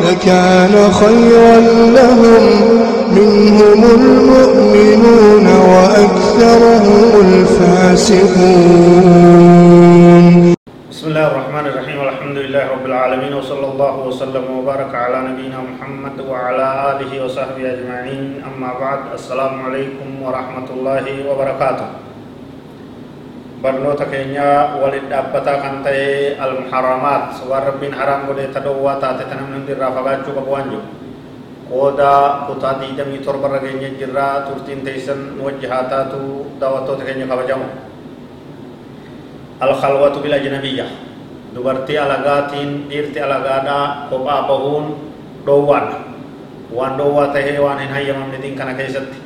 لكان خيرا لهم. منهم المؤمنون وأكثرهم الفاسقون. بسم الله الرحمن الرحيم. والحمد لله رب العالمين. وصلى الله وسلم وبارك على نبينا محمد وعلى آله وصحبه أجمعين. أما بعد السلام عليكم ورحمة الله وبركاته. Barnoota keenya walit dhaabbataa kan ta'e almuharamaat waan rabbiin haraam godhe ta dhowwaa taate ta namni hundi irraa fagaachuu qabu waan jiru qooda kutaa diidamii torbarra keenya jirraa turtiin teessan nu wajji haa taatu daawwattoota keenya kabajamu. Alkhalwatu bil ajnabiyya dubartii alagaatiin dhiirti alagaadhaa kophaa bahuun dhoowwaadha waan dhoowwaa tahee waan hin hayyamamne din kana keessatti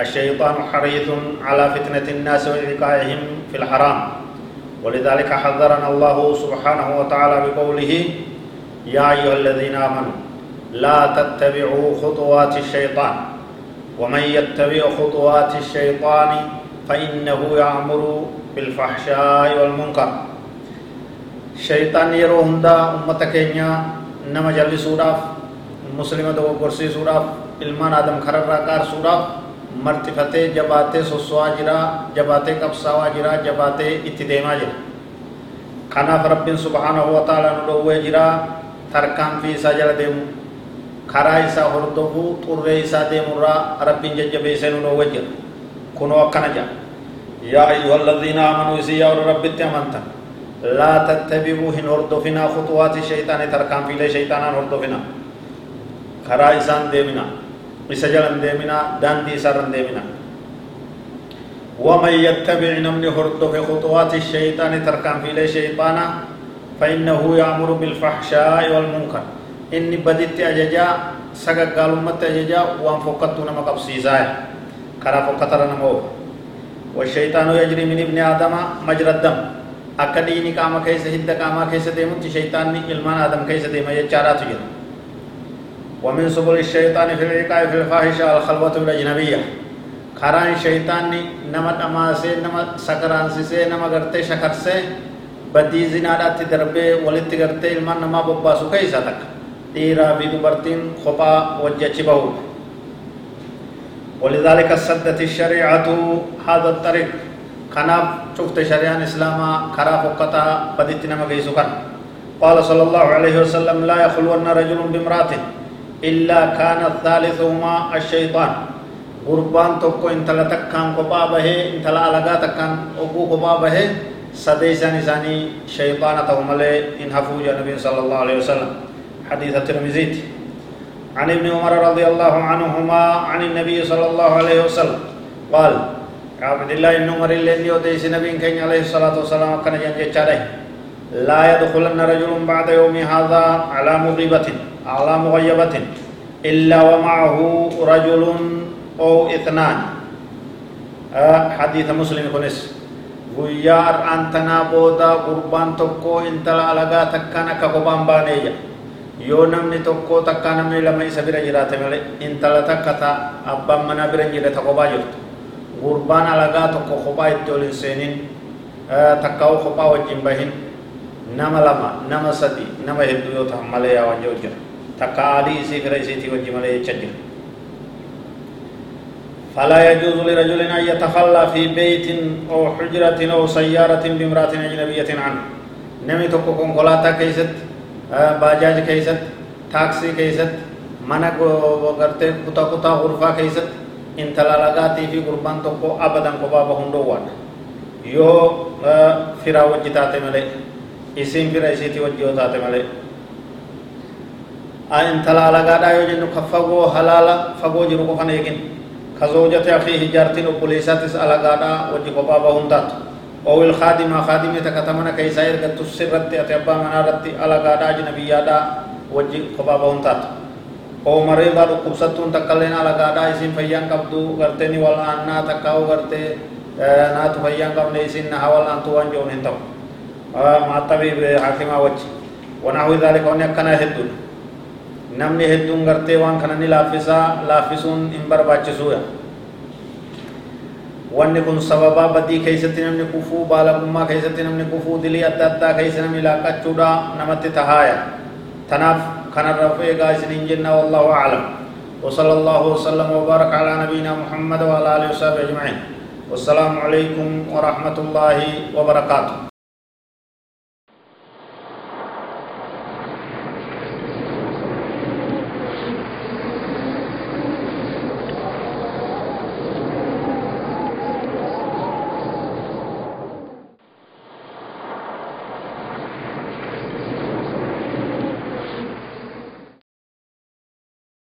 الشيطان حريث على فتنة الناس وإيقاعهم في الحرام. ولذلك حذرنا الله سبحانه وتعالى بقوله يا أيها الذين آمنوا لا تتبعوا خطوات الشيطان. ومن يتبع خطوات الشيطان فإنه يأمر بالفحشاء والمنكر. شيطان يروهم دا أمتك نما جلسوراف مسلمة دوغرسي سوراف ilmaan adam kararraa qaarsuudhaaf مرتفته جباته سوسوا جرا جباته قبصا جرا جباته اتدما جرا۔ كان رب سبحانه وتعالى نلوه جرا تركان في سجل ديم خرائي سا هردوه طور رئي سا ديم را رب ججبه سنلوه جرا۔ كنو اقنا جرا يا أيها الذين آمنوا إسيا ورب التمنتن لا تتبعوا هن هردوفنا خطوات الشيطان تركان في لشيطانان هردوفنا خرائي سان ديمنا isa jalan deemina daandii isarran deemina ومن يتبع نمن هردف خطوات الشيطان تركان في شيطانا فإنه يأمر بالفحشاء والمنكر إني بدت أججا سقا قالوا أججا وان فقدت نما قبسيسايا كرا فقطر نمو والشيطان يجري من ابن آدم مجرى الدم أكديني كاما كيس هد كاما كيس ديمت شيطان إلمان آدم كيس ديما يجارات جرى ومن سبل الشيطان في العقاب في الفاحشة الخلوة الأجنبية. كران شيطان نما أماسي نما سكرانسي نما غرتي شكرسي بدي زنادات دربه ولت غرتي المان نما بباسو كيسا تك ديرا بدبرتين خطا وجهي بهو ولذلك سدت الشريعة هذا الطريق. كناف شفت شريعة إسلاما كرا فقطا بدت نما كان قال صلى الله عليه وسلم لا يخلون رجل بامرأته إلا كان الثالثهما الشيطان. قربان توكو انتلا تكان قبا به انتلا ألغا تكان أبو قبا به سديسان إساني شيطان تهمالي إن حفوج النبي صلى الله عليه وسلم. حديث الترمذي. عن ابن عمر رضي الله عنهما عن النبي صلى الله عليه وسلم. قال عبد الله بن عمر اللي يوديس نبي كان عليه الصلاة والسلام كان ينجي لا يدخلن رجل بعد يوم هذا على مغيبة. على مغيبة إلا ومعه رجل أو اثنان آه حديث مسلم كنس غيار أنتنا بودا قربان تكو انتلا ألغا تكانا كقبان بانيجا yoo namni tokko takka namni lama isa bira jiraate malee intala takka ta abbaan manaa bira jira ta kophaa jirtu gurbaan alagaa tokko kophaa itti ol hin seenin takkaa'u kophaa wajjin bahin nama lama nama sadi nama hedduu yoo ta'an malee yaa wajja hojjeta takka aalii isii fira isiitii wajji malee jecha jira فلا يجوز لرجل أن يتخلى في بيت أو حجرة أو سيارة بامرأة أجنبية عنه. نمي تكو كونكولاتا كيست باجاج كيست تاكسي كيست منا غرتي كتا كتا غرفة كيست. إن تلالغاتي في قربان تكو أبدا قبابا هندوان يو فرا وجتاتي ملي isiin bira isiitii wajji yoo taate malee intala alagaadhaa yoo jennu ka fagoo halaala fagoo jiru qofan eegin ka zoojate afiihi jaartiin obboleessaatis alagaadhaa wajji kophaa bahuun taatu oo wil kaadimaa kaadimii takka tamana keessaa ergattu sirratti ati abbaa manaa irratti alagaadhaa ajnabiyyaadhaa wajji kophaa bahuun taatu oo mareedaa dhukkubsattuun takka illee haala gaadhaa isin fayyaan qabdu gartee ni wal'aannaa takkaa'u gartee naatu fayyaan qabne isin na wal'aantu waan joon hin ta'u maaxabii hakimaa wajji wanaahu dhaalika wanni akkanaa hedduudha namni hedduun gartee waan kana ni laaffisaa laaffisuun hin barbaachisuudha wanni kun sababaa badii keessatti namni kufuu baalagummaa keessatti namni kufuu dilii adda addaa keessa namni laaqachuudha namatti tahaaya tanaaf kanarra eegaa isiniin jenna wallahu aclam وصلى الله وسلم وبارك على نبينا محمد وعلى اله وصحبه اجمعين والسلام عليكم ورحمه الله وبركاته